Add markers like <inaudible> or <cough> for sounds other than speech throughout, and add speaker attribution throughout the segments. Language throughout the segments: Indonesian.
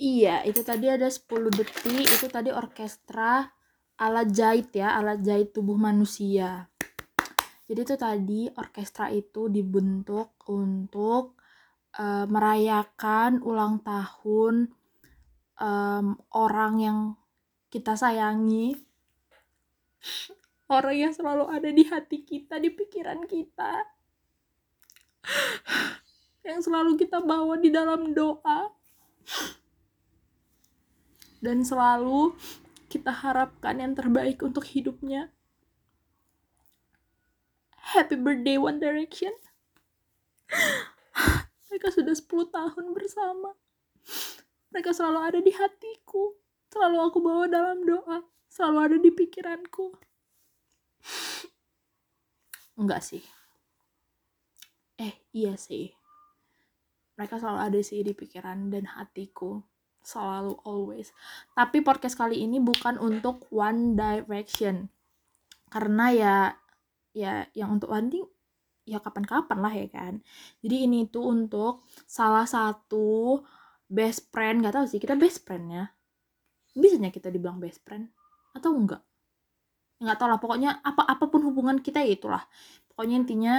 Speaker 1: iya itu tadi ada 10 detik itu tadi orkestra alat jahit ya alat jahit tubuh manusia. Jadi itu tadi orkestra itu dibentuk untuk uh, merayakan ulang tahun um, orang yang kita sayangi. <laughs> Orang yang selalu ada di hati kita di pikiran kita. <laughs> Yang selalu kita bawa di dalam doa <laughs> dan selalu kita harapkan yang terbaik untuk hidupnya. Happy birthday One Direction. <gasps> Mereka sudah 10 tahun bersama. Mereka selalu ada di hatiku. Selalu aku bawa dalam doa. Selalu ada di pikiranku. <sighs> Enggak sih. Eh iya sih. Mereka selalu ada sih di pikiran dan hatiku selalu always. Tapi podcast kali ini bukan untuk One Direction. Karena ya ya yang untuk One ya kapan-kapan lah ya kan. Jadi ini tuh untuk salah satu best friend. Gak tahu sih kita best friend ya bisanya kita dibilang best friend atau enggak nggak tahu lah pokoknya apa apa pun hubungan kita ya itulah. Pokoknya intinya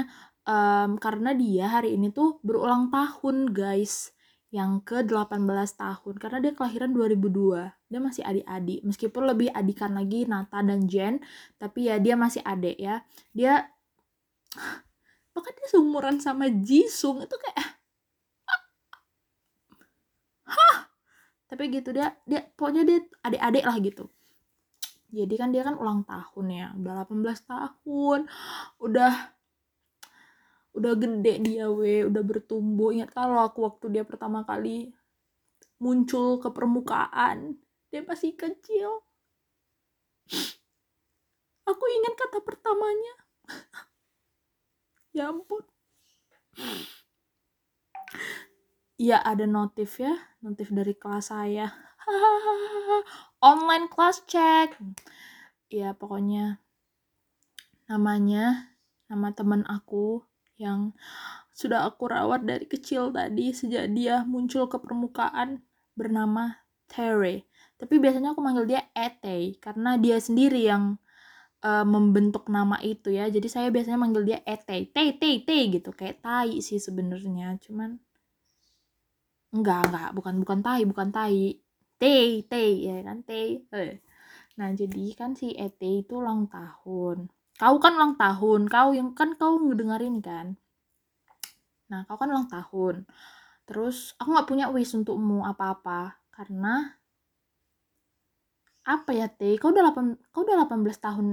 Speaker 1: um, karena dia hari ini tuh berulang tahun guys yang ke 18 tahun karena dia kelahiran 2002 dia masih adik-adik. Meskipun lebih adikan lagi Nata dan Jen tapi ya dia masih adik ya. Dia <sighs> bahkan dia seumuran sama Jisung itu kayak hah. Tapi gitu dia dia pokoknya dia adik-adik lah gitu. Jadi kan dia kan ulang tahun ya udah 18 tahun. Udah udah gede dia we. Udah bertumbuh. Ingat kalau aku waktu dia pertama kali muncul ke permukaan? Dia masih kecil. Aku ingat kata pertamanya. <laughs> Ya ampun. Ya ada notif ya. Notif dari kelas saya. <laughs> Online class check. Ya pokoknya namanya nama teman aku yang sudah aku rawat dari kecil tadi sejak dia muncul ke permukaan bernama Terry. Tapi biasanya aku manggil dia Ete karena dia sendiri yang uh, membentuk nama itu ya. Jadi saya biasanya manggil dia Ete, Te, Te, Te gitu kayak tai sih sebenarnya. Cuman enggak, enggak, bukan bukan tai, bukan tai. Te, Te ya kan Te. Eh. Nah, jadi kan si Ete itu ulang tahun kau kan ulang tahun kau yang kan kau ngedengerin kan? Nah kau kan ulang tahun. Terus aku nggak punya wish untukmu apa-apa karena apa ya teh? Kau udah 8 kau udah 18 tahun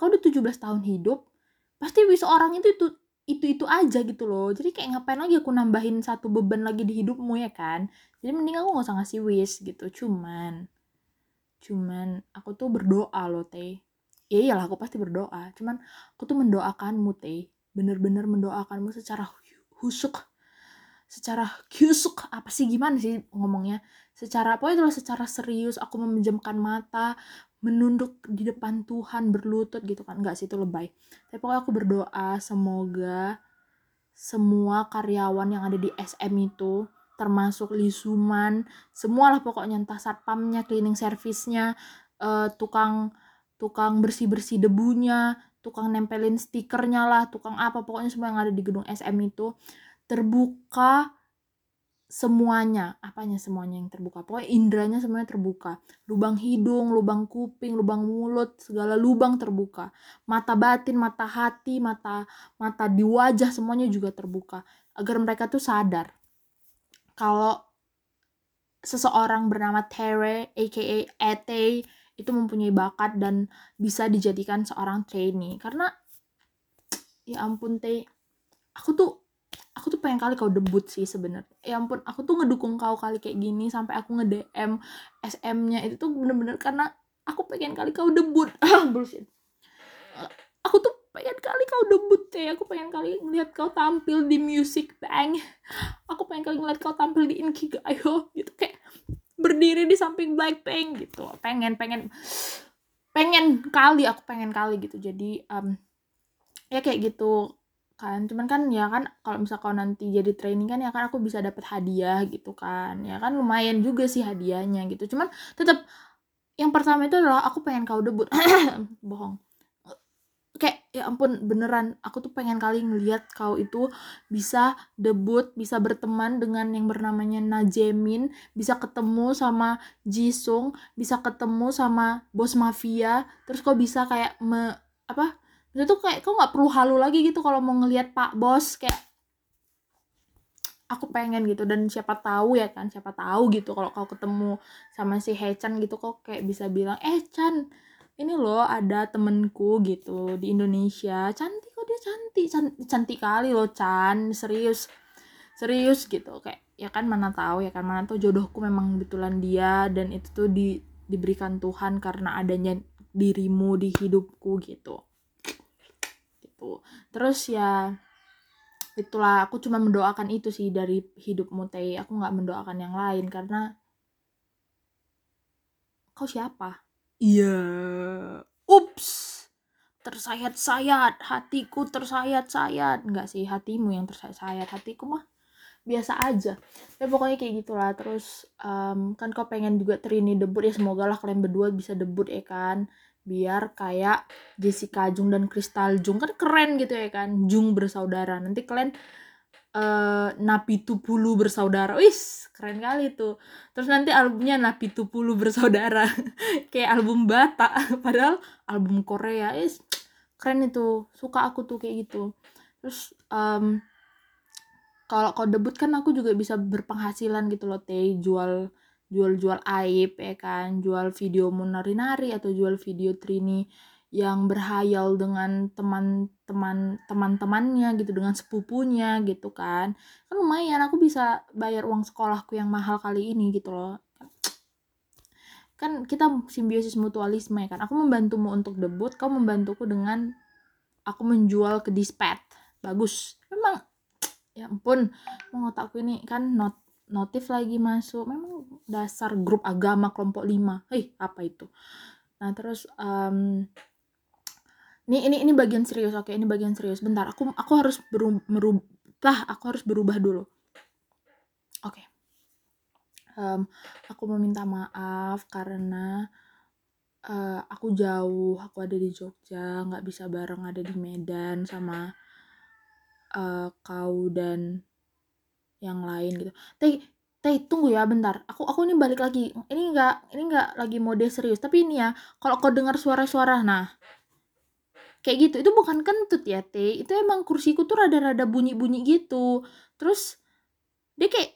Speaker 1: kau udah 17 tahun hidup pasti wish orang itu itu itu itu aja gitu loh. Jadi kayak ngapain lagi aku nambahin satu beban lagi di hidupmu ya kan? Jadi mending aku nggak usah ngasih wish gitu. Cuman cuman aku tuh berdoa loh teh ya iyalah aku pasti berdoa. Cuman aku tuh mendoakanmu teh. Bener-bener mendoakanmu secara husuk. Secara husuk. Apa sih gimana sih ngomongnya? Secara apa itu secara serius. Aku memejamkan mata menunduk di depan Tuhan berlutut gitu kan. Nggak sih itu lebay. Tapi pokoknya aku berdoa semoga semua karyawan yang ada di SM itu termasuk lisuman semualah pokoknya entah satpamnya cleaning service-nya uh, tukang tukang bersih-bersih debunya, tukang nempelin stikernya lah, tukang apa pokoknya semua yang ada di gedung SM itu terbuka semuanya, apanya semuanya yang terbuka. Pokoknya indranya semuanya terbuka. Lubang hidung, lubang kuping, lubang mulut, segala lubang terbuka. Mata batin, mata hati, mata mata di wajah semuanya juga terbuka agar mereka tuh sadar kalau seseorang bernama Tere aka Ete itu mempunyai bakat dan bisa dijadikan seorang trainee. Karena ya ampun teh aku tuh aku tuh pengen kali kau debut sih sebenarnya. Ya ampun aku tuh ngedukung kau kali kayak gini sampai aku nge DM SM-nya itu tuh bener-bener karena aku pengen kali kau debut. <laughs> Bullshit. Aku tuh pengen kali kau debut teh. Aku pengen kali ngeliat kau tampil di Music Bank. Aku pengen kali ngeliat kau tampil di Inkigayo. Gitu kayak berdiri di samping Blackpink gitu. Pengen pengen pengen kali aku pengen kali gitu. Jadi um, ya kayak gitu kan. Cuman kan ya kan kalau misal kau nanti jadi training kan ya kan aku bisa dapat hadiah gitu kan. Ya kan lumayan juga sih hadiahnya gitu. Cuman tetap yang pertama itu adalah aku pengen kau debut. <coughs> Bohong ya ampun beneran. Aku tuh pengen kali ngeliat kau itu bisa debut bisa berteman dengan yang bernamanya Najemin bisa ketemu sama Jisung bisa ketemu sama bos mafia. Terus kau bisa kayak me apa? Itu tuh kayak kau nggak perlu halu lagi gitu kalau mau ngelihat pak bos kayak aku pengen gitu. Dan siapa tahu ya kan siapa tahu gitu kalau kau ketemu sama si Hechan gitu kok kayak bisa bilang eh Chan ini loh ada temenku gitu di Indonesia. Cantik kok dia cantik. Cantik, cantik kali loh Chan. Serius. Serius gitu. Kayak ya kan mana tahu ya kan mana tahu jodohku memang betulan dia dan itu tuh di diberikan Tuhan karena adanya dirimu di hidupku gitu. Gitu. Terus ya itulah aku cuma mendoakan itu sih dari hidupmu teh aku nggak mendoakan yang lain karena kau siapa Iya. Ups. Tersayat-sayat, hatiku tersayat-sayat. Enggak sih, hatimu yang tersayat-sayat. Hatiku mah biasa aja. Ya pokoknya kayak gitulah. Terus um, kan kau pengen juga Trini debut ya semoga lah kalian berdua bisa debut ya kan. Biar kayak Jessica Jung dan Crystal Jung kan keren gitu ya kan. Jung bersaudara. Nanti kalian uh, Napi Tupulu bersaudara. Wis, keren kali tuh. Terus nanti albumnya Napi Tupulu bersaudara. <laughs> kayak album Bata, <laughs> padahal album Korea. Wis, keren itu. Suka aku tuh kayak gitu. Terus um, kalau kau debut kan aku juga bisa berpenghasilan gitu loh, teh jual jual-jual aib ya kan, jual video nari-nari atau jual video Trini yang berhayal dengan teman-teman teman-temannya gitu dengan sepupunya gitu kan. Kan lumayan aku bisa bayar uang sekolahku yang mahal kali ini gitu loh. Kan kita simbiosis mutualisme ya kan. Aku membantumu untuk debut kau membantuku dengan aku menjual ke dispet bagus. Memang ya ampun mau otakku ini kan not notif lagi masuk. Memang dasar grup agama kelompok lima. Hei apa itu? Nah terus um, ini ini ini bagian serius oke ini bagian serius. Bentar aku aku harus berubah aku harus berubah dulu. Oke. Okay. um, aku meminta maaf karena uh, aku jauh aku ada di Jogja nggak bisa bareng ada di Medan sama uh, kau dan yang lain gitu. Teh teh tunggu ya bentar. Aku aku ini balik lagi. Ini nggak ini nggak lagi mode serius. Tapi ini ya kalau kau dengar suara-suara nah kayak gitu. Itu bukan kentut ya teh itu emang kursiku tuh rada-rada bunyi-bunyi gitu. Terus dia kayak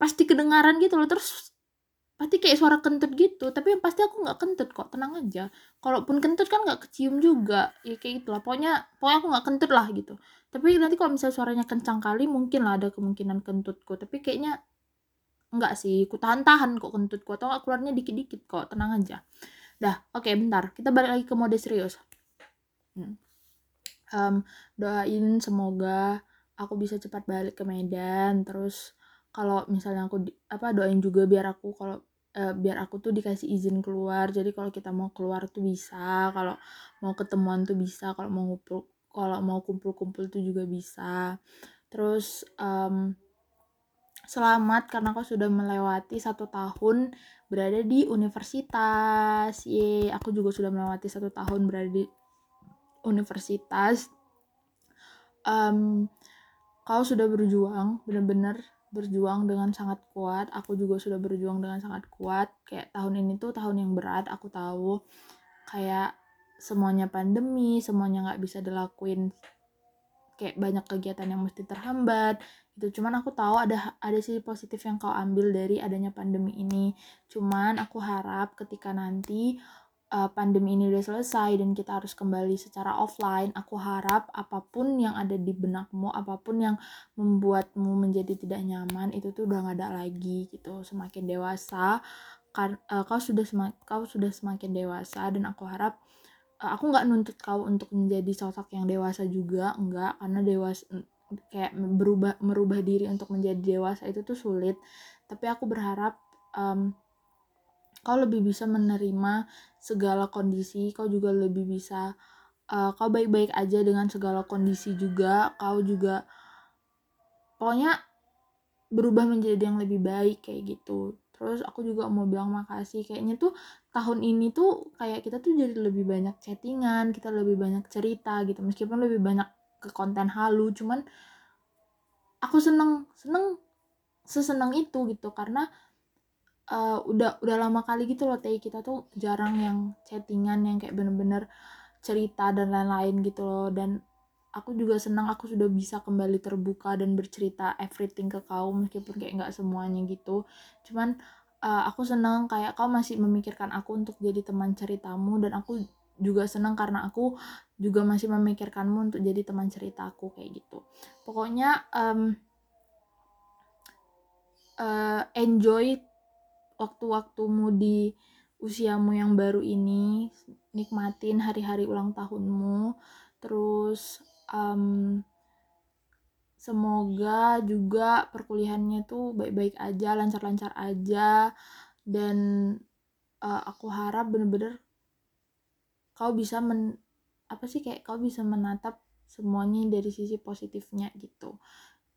Speaker 1: pasti kedengaran gitu loh. Terus pasti kayak suara kentut gitu. Tapi yang pasti aku nggak kentut kok tenang aja. Kalaupun kentut kan nggak kecium juga. Ya kayak gitu lah. Pokoknya pokoknya aku nggak kentut lah gitu. Tapi nanti kalau misalnya suaranya kencang kali mungkin lah ada kemungkinan kentutku. Tapi kayaknya enggak sih. Ku tahan-tahan kok kentutku. Atau keluarnya dikit-dikit kok. Tenang aja. Dah oke okay, bentar. Kita balik lagi ke mode serius um, doain semoga aku bisa cepat balik ke Medan. Terus kalau misalnya aku di, apa doain juga biar aku kalau uh, biar aku tuh dikasih izin keluar. Jadi kalau kita mau keluar tuh bisa kalau mau ketemuan tuh bisa kalau mau ngumpul kalau mau kumpul-kumpul tuh juga bisa. Terus um, selamat karena kau sudah melewati satu tahun berada di universitas. Ye aku juga sudah melewati satu tahun berada di universitas um, kau sudah berjuang benar-benar berjuang dengan sangat kuat. Aku juga sudah berjuang dengan sangat kuat. Kayak tahun ini tuh tahun yang berat aku tahu. Kayak semuanya pandemi semuanya nggak bisa dilakuin. Kayak banyak kegiatan yang mesti terhambat gitu. Cuman aku tahu ada ada sisi positif yang kau ambil dari adanya pandemi ini. Cuman aku harap ketika nanti uh, pandemi ini udah selesai dan kita harus kembali secara offline, aku harap apa pun yang ada di benakmu, apa pun yang membuatmu menjadi tidak nyaman itu tuh udah gak ada lagi gitu. Semakin dewasa, kan uh, kau sudah semak kau sudah semakin dewasa dan aku harap uh, aku nggak nuntut kau untuk menjadi sosok yang dewasa juga, enggak karena dewasa kayak berubah merubah diri untuk menjadi dewasa itu tuh sulit. Tapi aku berharap um, kau lebih bisa menerima segala kondisi kau juga lebih bisa uh, kau baik-baik aja dengan segala kondisi juga kau juga pokoknya berubah menjadi yang lebih baik kayak gitu. Terus aku juga mau bilang makasih kayaknya tuh tahun ini tuh kayak kita tuh jadi lebih banyak chattingan kita lebih banyak cerita gitu meskipun lebih banyak ke konten halu cuman aku seneng seneng seseneng itu gitu karena uh, udah udah lama kali gitu loh teh kita tuh jarang yang chattingan yang kayak bener-bener cerita dan lain-lain gitu loh. Dan aku juga senang aku sudah bisa kembali terbuka dan bercerita everything ke kau meskipun kayak nggak semuanya gitu. Cuman uh, aku senang kayak kau masih memikirkan aku untuk jadi teman ceritamu dan aku juga senang karena aku juga masih memikirkanmu untuk jadi teman ceritaku kayak gitu. Pokoknya um, uh, enjoy waktu-waktumu di usiamu yang baru ini nikmatin hari-hari ulang tahunmu. Terus um, semoga juga perkuliahannya tuh baik-baik aja lancar-lancar aja. Dan uh, aku harap bener-bener kau bisa men apa sih kayak kau bisa menatap semuanya dari sisi positifnya gitu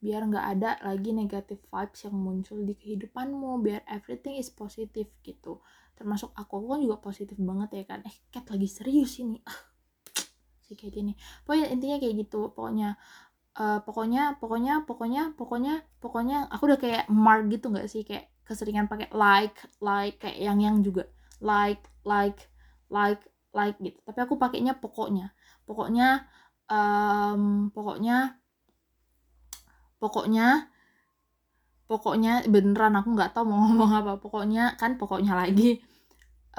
Speaker 1: biar nggak ada lagi negatif vibes yang muncul di kehidupanmu biar everything is positif gitu. Termasuk aku kan juga positif banget ya kan. Eh cat lagi serius ini. <laughs> Si kayak ini pokoknya intinya kayak gitu pokoknya uh, pokoknya pokoknya pokoknya pokoknya pokoknya aku udah kayak mark gitu nggak sih? Kayak keseringan pakai like like kayak yang yang juga. Like like like like gitu. Tapi aku pakainya pokoknya. Pokoknya um, pokoknya pokoknya pokoknya beneran aku nggak tahu mau ngomong apa pokoknya kan pokoknya lagi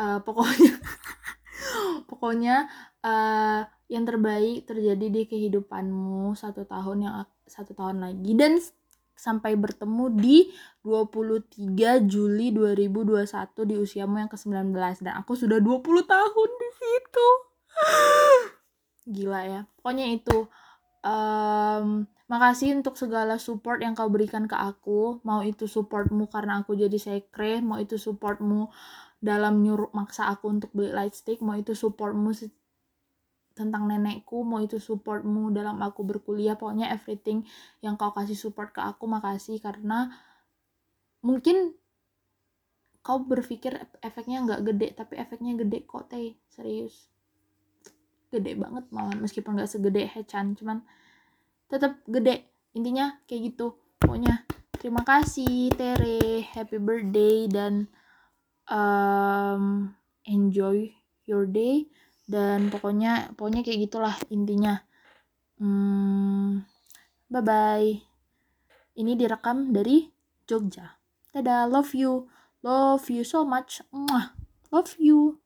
Speaker 1: uh, pokoknya <laughs> pokoknya uh, yang terbaik terjadi di kehidupanmu satu tahun yang satu tahun lagi dan sampai bertemu di 23 Juli 2021 di usiamu yang ke-19 dan aku sudah 20 tahun di situ. <gasps> Gila ya. Pokoknya itu um, makasih untuk segala support yang kau berikan ke aku. Mau itu supportmu karena aku jadi sekre, mau itu supportmu dalam nyuruh maksa aku untuk beli lightstick, mau itu supportmu tentang nenekku mau itu supportmu dalam aku berkuliah. Pokoknya everything yang kau kasih support ke aku makasih karena mungkin kau berpikir efeknya nggak gede tapi efeknya gede kok teh. Serius. Gede banget malah meskipun nggak segede Hechan cuman tetap gede. Intinya kayak gitu. Pokoknya terima kasih Tere. Happy birthday dan um, enjoy your day. Dan pokoknya pokoknya kayak gitulah intinya. Hmm, bye bye ini direkam dari Jogja. Dadah love you. Love you so much. Love you